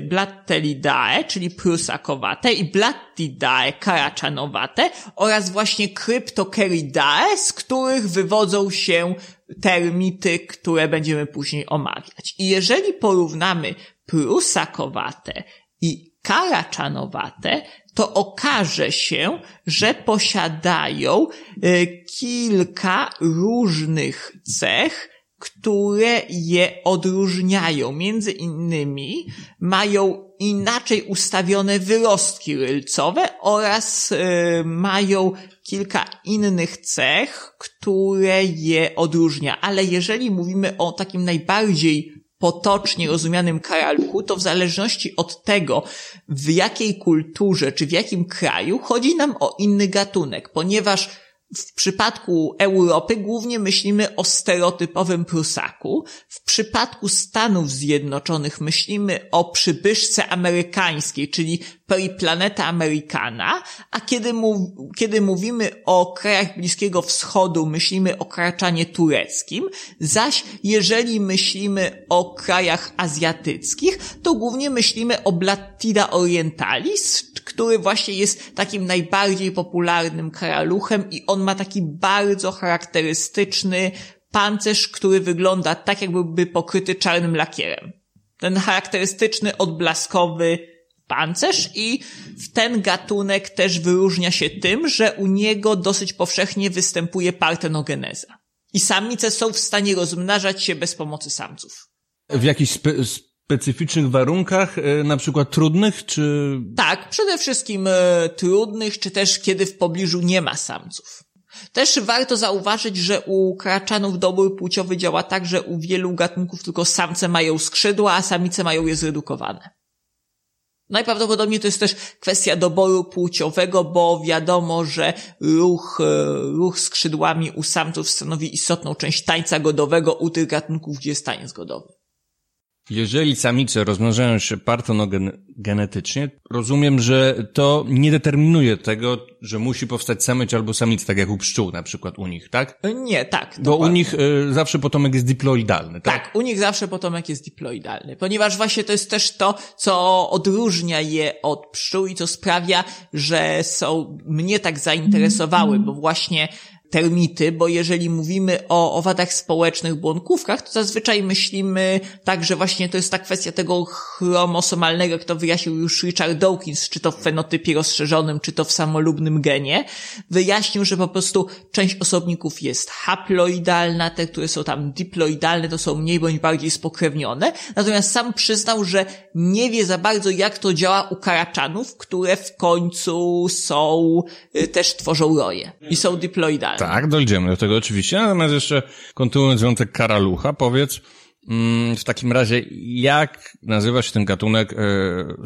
Blattelidae, czyli prusakowate i Blattidae, karaczanowate oraz właśnie Cryptokeridae, z których wywodzą się termity, które będziemy później omawiać. I jeżeli porównamy prusakowate i karaczanowate, to okaże się, że posiadają y, kilka różnych cech, które je odróżniają. Między innymi mają inaczej ustawione wyrostki rylcowe oraz y, mają kilka innych cech, które je odróżnia. Ale jeżeli mówimy o takim najbardziej potocznie rozumianym karalku, to w zależności od tego, w jakiej kulturze czy w jakim kraju, chodzi nam o inny gatunek, ponieważ w przypadku Europy głównie myślimy o stereotypowym prusaku. W przypadku Stanów Zjednoczonych myślimy o przybyszce amerykańskiej, czyli Planeta Americana, a kiedy, kiedy mówimy o krajach Bliskiego Wschodu, myślimy o kraczanie tureckim, zaś jeżeli myślimy o krajach azjatyckich, to głównie myślimy o Blattida orientalis, który właśnie jest takim najbardziej popularnym karaluchem i on ma taki bardzo charakterystyczny pancerz, który wygląda tak, jakby pokryty czarnym lakierem. Ten charakterystyczny, odblaskowy pancerz i ten gatunek też wyróżnia się tym, że u niego dosyć powszechnie występuje partenogeneza. I samice są w stanie rozmnażać się bez pomocy samców. W jakichś spe specyficznych warunkach, e, na przykład trudnych, czy... Tak, przede wszystkim e, trudnych, czy też kiedy w pobliżu nie ma samców. Też warto zauważyć, że u kraczanów dobór płciowy działa tak, że u wielu gatunków tylko samce mają skrzydła, a samice mają je zredukowane. Najprawdopodobniej to jest też kwestia doboru płciowego, bo wiadomo, że ruch, e, ruch skrzydłami u samców stanowi istotną część tańca godowego u tych gatunków, gdzie jest taniec godowy. Jeżeli samice rozmnażają się partonogenetycznie, rozumiem, że to nie determinuje tego, że musi powstać samiec albo samica, tak jak u pszczół na przykład u nich, tak? Nie, tak. Bo dokładnie. u nich y, zawsze potomek jest diploidalny, tak? Tak, u nich zawsze potomek jest diploidalny, ponieważ właśnie to jest też to, co odróżnia je od pszczół i co sprawia, że są, mnie tak zainteresowały, bo właśnie termity, bo jeżeli mówimy o owadach społecznych, błonkówkach, to zazwyczaj myślimy tak, że właśnie to jest ta kwestia tego chromosomalnego, jak to wyjaśnił już Richard Dawkins, czy to w fenotypie rozszerzonym, czy to w samolubnym genie. Wyjaśnił, że po prostu część osobników jest haploidalna, te, które są tam diploidalne, to są mniej bądź bardziej spokrewnione. Natomiast sam przyznał, że nie wie za bardzo, jak to działa u karaczanów, które w końcu są, y, też tworzą roje i są diploidalne. Tak, dojdziemy do tego oczywiście. Natomiast jeszcze kontynuując wątek karalucha, powiedz mm, w takim razie, jak nazywa się ten gatunek e,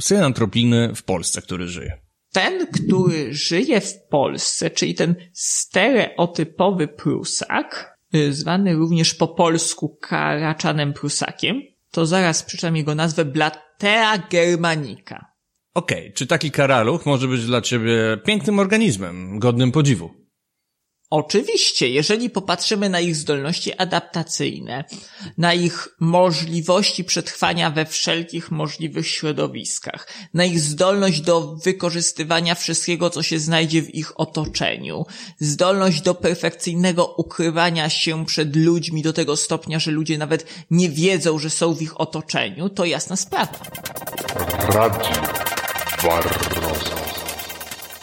synantropiny w Polsce, który żyje? Ten, który żyje w Polsce, czyli ten stereotypowy prusak, e, zwany również po polsku karaczanem prusakiem, to zaraz przeczytam jego nazwę Blatea germanica. Okej, okay, czy taki karaluch może być dla ciebie pięknym organizmem, godnym podziwu? Oczywiście, jeżeli popatrzymy na ich zdolności adaptacyjne, na ich możliwości przetrwania we wszelkich możliwych środowiskach, na ich zdolność do wykorzystywania wszystkiego, co się znajdzie w ich otoczeniu, zdolność do perfekcyjnego ukrywania się przed ludźmi do tego stopnia, że ludzie nawet nie wiedzą, że są w ich otoczeniu, to jasna sprawa. Radio Barroso.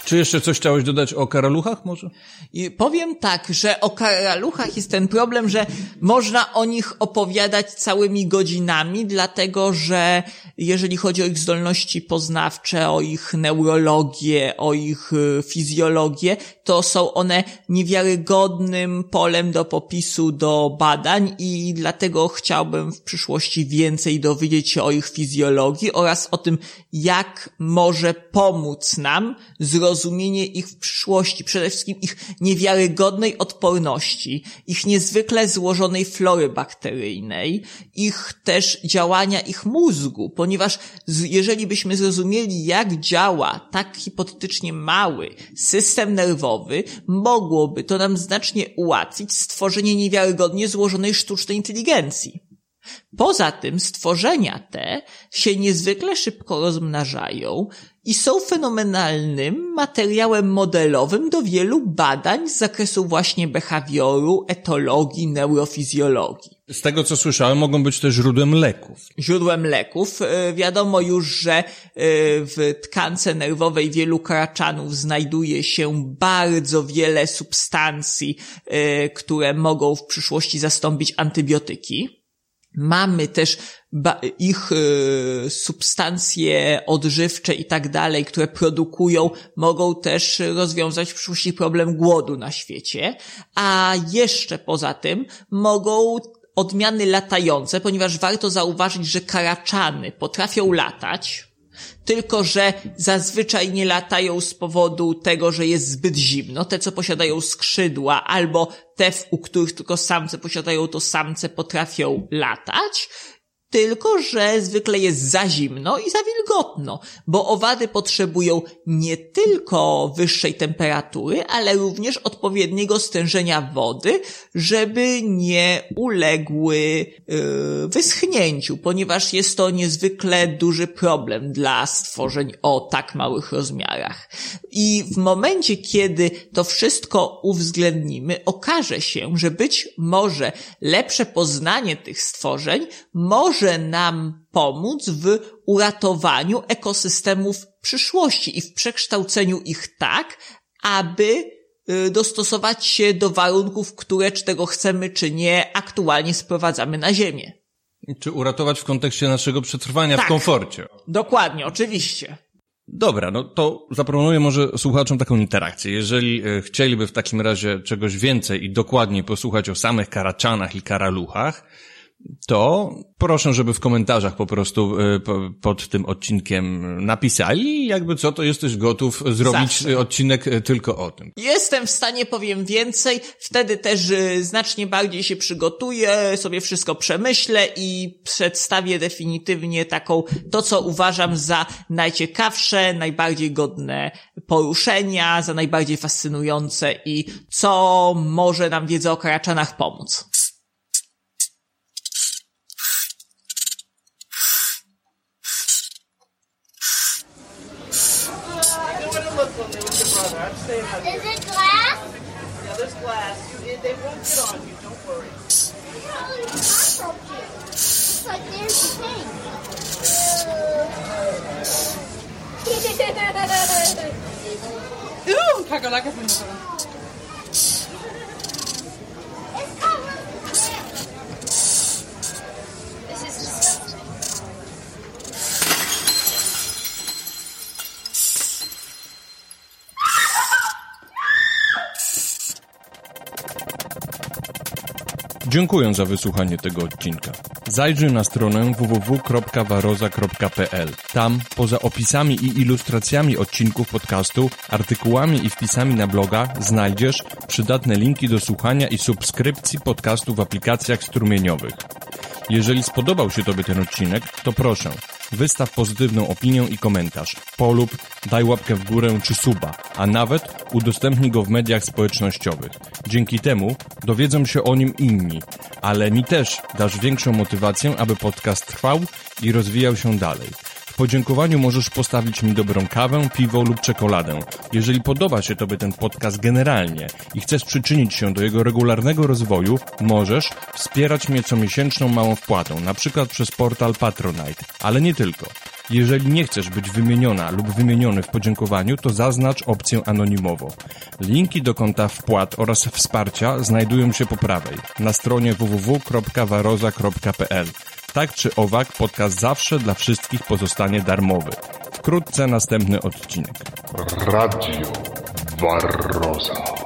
Czy jeszcze coś chciałeś dodać o karaluchach może? I powiem tak, że o karaluchach jest ten problem, że można o nich opowiadać całymi godzinami, dlatego że jeżeli chodzi o ich zdolności poznawcze, o ich neurologię, o ich y, fizjologię, to są one niewiarygodnym polem do popisu do badań i dlatego chciałbym w przyszłości więcej dowiedzieć się o ich fizjologii oraz o tym, jak może pomóc nam zrozumienie ich przyszłości, przede wszystkim ich niewiarygodnej odporności, ich niezwykle złożonej flory bakteryjnej, ich też działania ich mózgu, ponieważ jeżeli byśmy zrozumieli, jak działa tak hipotetycznie mały system nerwowy, mogłoby to nam znacznie ułatwić stworzenie niewiarygodnie złożonej sztucznej inteligencji. Poza tym stworzenia te się niezwykle szybko rozmnażają i są fenomenalnym materiałem modelowym do wielu badań z zakresu właśnie behawioru, etologii, neurofizjologii. Z tego co słyszałem, mogą być też źródłem leków. Źródłem leków. E, wiadomo już, że e, w tkance nerwowej wielu karaczanów znajduje się bardzo wiele substancji, e, które mogą w przyszłości zastąpić antybiotyki. Mamy też ich y, substancje odżywcze i tak dalej, które produkują, mogą też rozwiązać w przyszłości problem głodu na świecie, a jeszcze poza tym mogą odmiany latające, ponieważ warto zauważyć, że karaczany potrafią latać, tylko że zazwyczaj nie latają z powodu tego, że jest zbyt zimno. Te, co posiadają skrzydła, albo te, u których tylko samce posiadają, to samce potrafią latać tylko że zwykle jest za zimno i za wilgotno, bo owady potrzebują nie tylko wyższej temperatury, ale również odpowiedniego stężenia wody, żeby nie uległy yy, wyschnięciu, ponieważ jest to niezwykle duży problem dla stworzeń o tak małych rozmiarach. I w momencie, kiedy to wszystko uwzględnimy, okaże się, że być może lepsze poznanie tych stworzeń może może nam pomóc w uratowaniu ekosystemów przyszłości i w przekształceniu ich tak, aby y, dostosować się do warunków, które, czy tego chcemy, czy nie, aktualnie sprowadzamy na Ziemię. Czy uratować w kontekście naszego przetrwania tak, w komforcie. Dokładnie, oczywiście. Dobra, no to zaproponuję może słuchaczom taką interakcję. Jeżeli y, chcieliby w takim razie czegoś więcej i dokładniej posłuchać o samych karaczanach i karaluchach, to proszę, żeby w komentarzach po prostu e, pod tym odcinkiem napisali, jakby co, to jesteś gotów zrobić Zawsze. odcinek e, tylko o tym. Jestem w stanie, powiem więcej, wtedy też e, znacznie bardziej się przygotuję, sobie wszystko przemyślę i przedstawię definitywnie taką, to co uważam za najciekawsze, najbardziej godne poruszenia, za najbardziej fascynujące i co może nam wiedza o Karaczanach pomóc. Dziękuję za wysłuchanie tego odcinka. Zajrzyj na stronę www.waroza.pl. Tam, poza opisami i ilustracjami odcinków podcastu, artykułami i wpisami na bloga, znajdziesz przydatne linki do słuchania i subskrypcji podcastu w aplikacjach strumieniowych. Jeżeli spodobał się Tobie ten odcinek, to proszę, wystaw pozytywną opinię i komentarz, polub, daj łapkę w górę czy suba, a nawet udostępnij go w mediach społecznościowych. Dzięki temu dowiedzą się o nim inni, ale mi też dasz większą motywację, aby podcast trwał i rozwijał się dalej. W podziękowaniu możesz postawić mi dobrą kawę, piwo lub czekoladę. Jeżeli podoba się Tobie ten podcast generalnie i chcesz przyczynić się do jego regularnego rozwoju, możesz wspierać mnie comiesięczną małą wpłatą, na przykład przez portal Patronite, ale nie tylko. Jeżeli nie chcesz być wymieniona lub wymieniony w podziękowaniu, to zaznacz opcję anonimowo. Linki do konta wpłat oraz wsparcia znajdują się po prawej na stronie www.waroza.pl. Tak czy owak, podcast zawsze dla wszystkich pozostanie darmowy. Wkrótce następny odcinek. Radio Barroza.